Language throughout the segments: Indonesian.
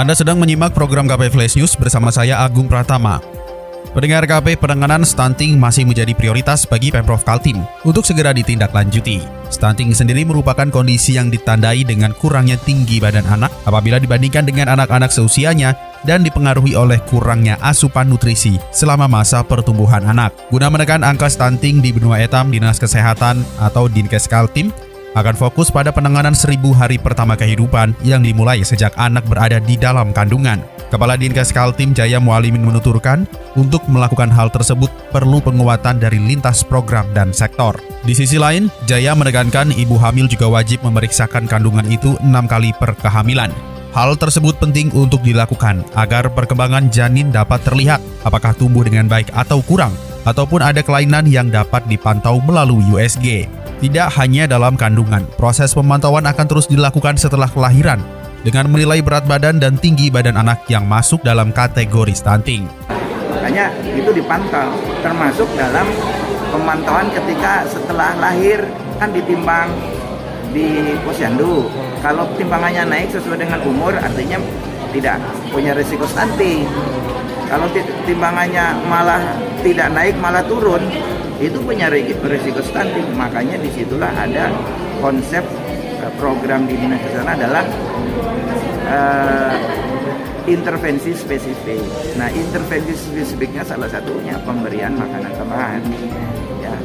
Anda sedang menyimak program KP Flash News bersama saya Agung Pratama. Pendengar KP, penanganan stunting masih menjadi prioritas bagi Pemprov Kaltim untuk segera ditindaklanjuti. Stunting sendiri merupakan kondisi yang ditandai dengan kurangnya tinggi badan anak apabila dibandingkan dengan anak-anak seusianya dan dipengaruhi oleh kurangnya asupan nutrisi selama masa pertumbuhan anak. Guna menekan angka stunting di benua etam, Dinas Kesehatan atau Dinkes Kaltim akan fokus pada penanganan seribu hari pertama kehidupan yang dimulai sejak anak berada di dalam kandungan. Kepala Dinkes Kaltim Jaya Mualimin menuturkan, untuk melakukan hal tersebut perlu penguatan dari lintas program dan sektor. Di sisi lain, Jaya menekankan ibu hamil juga wajib memeriksakan kandungan itu enam kali per kehamilan. Hal tersebut penting untuk dilakukan agar perkembangan janin dapat terlihat apakah tumbuh dengan baik atau kurang, ataupun ada kelainan yang dapat dipantau melalui USG. Tidak hanya dalam kandungan, proses pemantauan akan terus dilakukan setelah kelahiran dengan menilai berat badan dan tinggi badan anak yang masuk dalam kategori stunting. Hanya itu dipantau, termasuk dalam pemantauan ketika setelah lahir kan ditimbang di posyandu. Kalau timbangannya naik sesuai dengan umur, artinya tidak punya risiko stunting. Kalau timbangannya malah tidak naik, malah turun, itu punya risiko stunting makanya di situlah ada konsep uh, program di dinas kesehatan adalah uh, intervensi spesifik. Nah intervensi spesifiknya salah satunya pemberian makanan tambahan. Ya.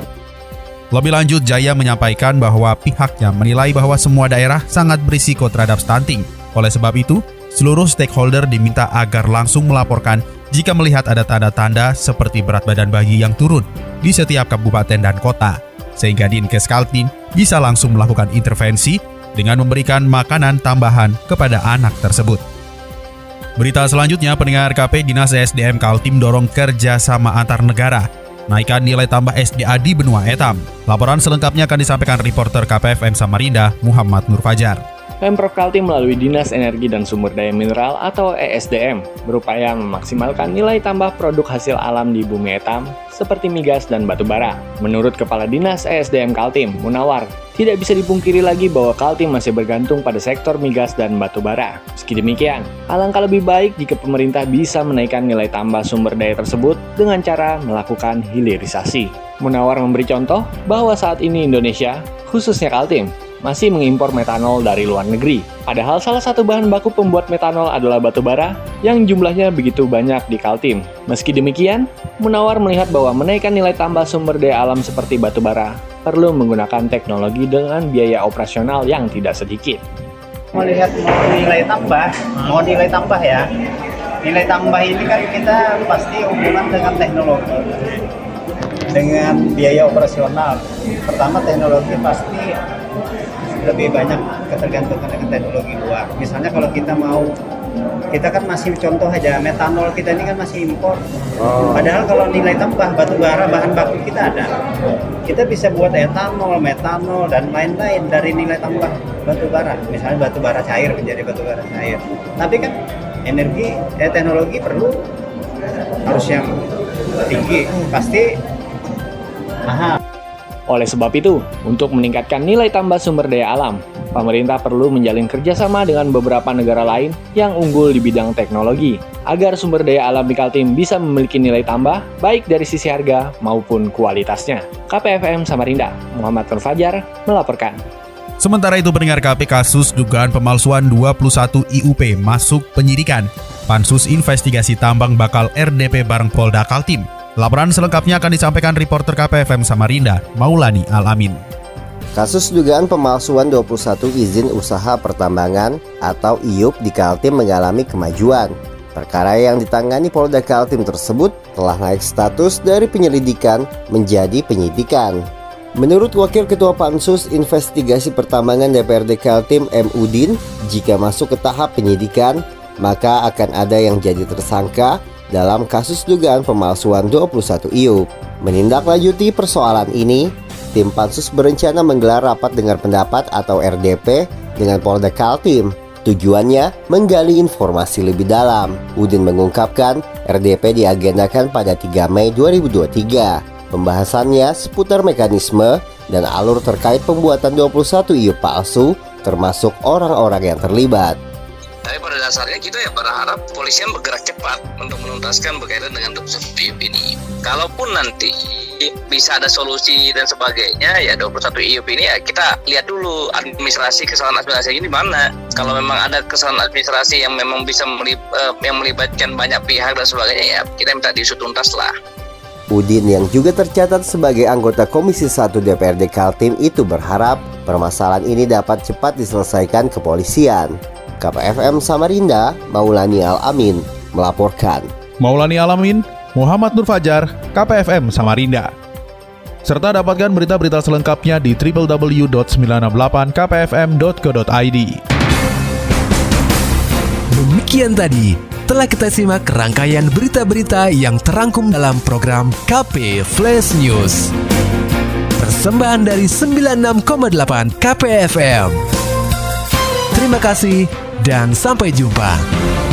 Lebih lanjut, Jaya menyampaikan bahwa pihaknya menilai bahwa semua daerah sangat berisiko terhadap stunting. Oleh sebab itu, seluruh stakeholder diminta agar langsung melaporkan jika melihat ada tanda-tanda seperti berat badan bayi yang turun di setiap kabupaten dan kota, sehingga Dinkes Kaltim bisa langsung melakukan intervensi dengan memberikan makanan tambahan kepada anak tersebut. Berita selanjutnya, pendengar KP Dinas SDM Kaltim dorong kerja sama antar negara naikkan nilai tambah SDA di benua etam. Laporan selengkapnya akan disampaikan reporter KPFM Samarinda, Muhammad Nur Fajar. Pemprov Kaltim melalui Dinas Energi dan Sumber Daya Mineral atau ESDM berupaya memaksimalkan nilai tambah produk hasil alam di bumi etam seperti migas dan batu bara. Menurut Kepala Dinas ESDM Kaltim, Munawar, tidak bisa dipungkiri lagi bahwa Kaltim masih bergantung pada sektor migas dan batu bara. Meski demikian, alangkah lebih baik jika pemerintah bisa menaikkan nilai tambah sumber daya tersebut dengan cara melakukan hilirisasi. Munawar memberi contoh bahwa saat ini Indonesia, khususnya Kaltim, masih mengimpor metanol dari luar negeri. Padahal salah satu bahan baku pembuat metanol adalah batu bara yang jumlahnya begitu banyak di Kaltim. Meski demikian, Munawar melihat bahwa menaikkan nilai tambah sumber daya alam seperti batu bara perlu menggunakan teknologi dengan biaya operasional yang tidak sedikit. Melihat nilai tambah, mau nilai tambah ya. Nilai tambah ini kan kita pasti hubungan dengan teknologi dengan biaya operasional. Pertama teknologi pasti lebih banyak ketergantungan dengan teknologi luar. Misalnya kalau kita mau kita kan masih contoh aja metanol kita ini kan masih impor. Oh. Padahal kalau nilai tambah batu bara bahan baku kita ada. Kita bisa buat etanol, metanol dan lain-lain dari nilai tambah batu bara. Misalnya batu bara cair menjadi batu bara cair. Tapi kan energi eh, teknologi perlu harus yang tinggi. Pasti mahal. Oleh sebab itu, untuk meningkatkan nilai tambah sumber daya alam, pemerintah perlu menjalin kerjasama dengan beberapa negara lain yang unggul di bidang teknologi, agar sumber daya alam di Kaltim bisa memiliki nilai tambah, baik dari sisi harga maupun kualitasnya. KPFM Samarinda, Muhammad Fajar melaporkan. Sementara itu pendengar KP kasus dugaan pemalsuan 21 IUP masuk penyidikan. Pansus Investigasi Tambang bakal RDP bareng Polda Kaltim. Laporan selengkapnya akan disampaikan reporter KPFM Samarinda, Maulani Alamin. Kasus dugaan pemalsuan 21 izin usaha pertambangan atau IUP di Kaltim mengalami kemajuan. Perkara yang ditangani Polda Kaltim tersebut telah naik status dari penyelidikan menjadi penyidikan. Menurut Wakil Ketua Pansus Investigasi Pertambangan DPRD Kaltim M. Udin, jika masuk ke tahap penyidikan, maka akan ada yang jadi tersangka dalam kasus dugaan pemalsuan 21 IUP. Menindaklanjuti persoalan ini, tim Pansus berencana menggelar rapat dengar pendapat atau RDP dengan Polda Kaltim. Tujuannya menggali informasi lebih dalam. Udin mengungkapkan RDP diagendakan pada 3 Mei 2023. Pembahasannya seputar mekanisme dan alur terkait pembuatan 21 IUP palsu termasuk orang-orang yang terlibat. Tapi pada dasarnya kita ya berharap polisian bergerak cepat untuk menuntaskan berkaitan dengan 21 IUP ini. Kalaupun nanti bisa ada solusi dan sebagainya ya 21 IUP ini ya kita lihat dulu administrasi kesalahan administrasi ini mana. Kalau memang ada kesalahan administrasi yang memang bisa melib, uh, yang melibatkan banyak pihak dan sebagainya ya kita minta diusut tuntas lah. Udin yang juga tercatat sebagai anggota Komisi 1 DPRD Kaltim itu berharap permasalahan ini dapat cepat diselesaikan kepolisian. KPFM Samarinda, Maulani Al-Amin, melaporkan. Maulani Alamin, Muhammad Nur Fajar, KPFM Samarinda. Serta dapatkan berita-berita selengkapnya di www.968kpfm.co.id. Demikian tadi telah kita simak rangkaian berita-berita yang terangkum dalam program KP Flash News. Persembahan dari 96,8 KPFM. Terima kasih dan sampai jumpa.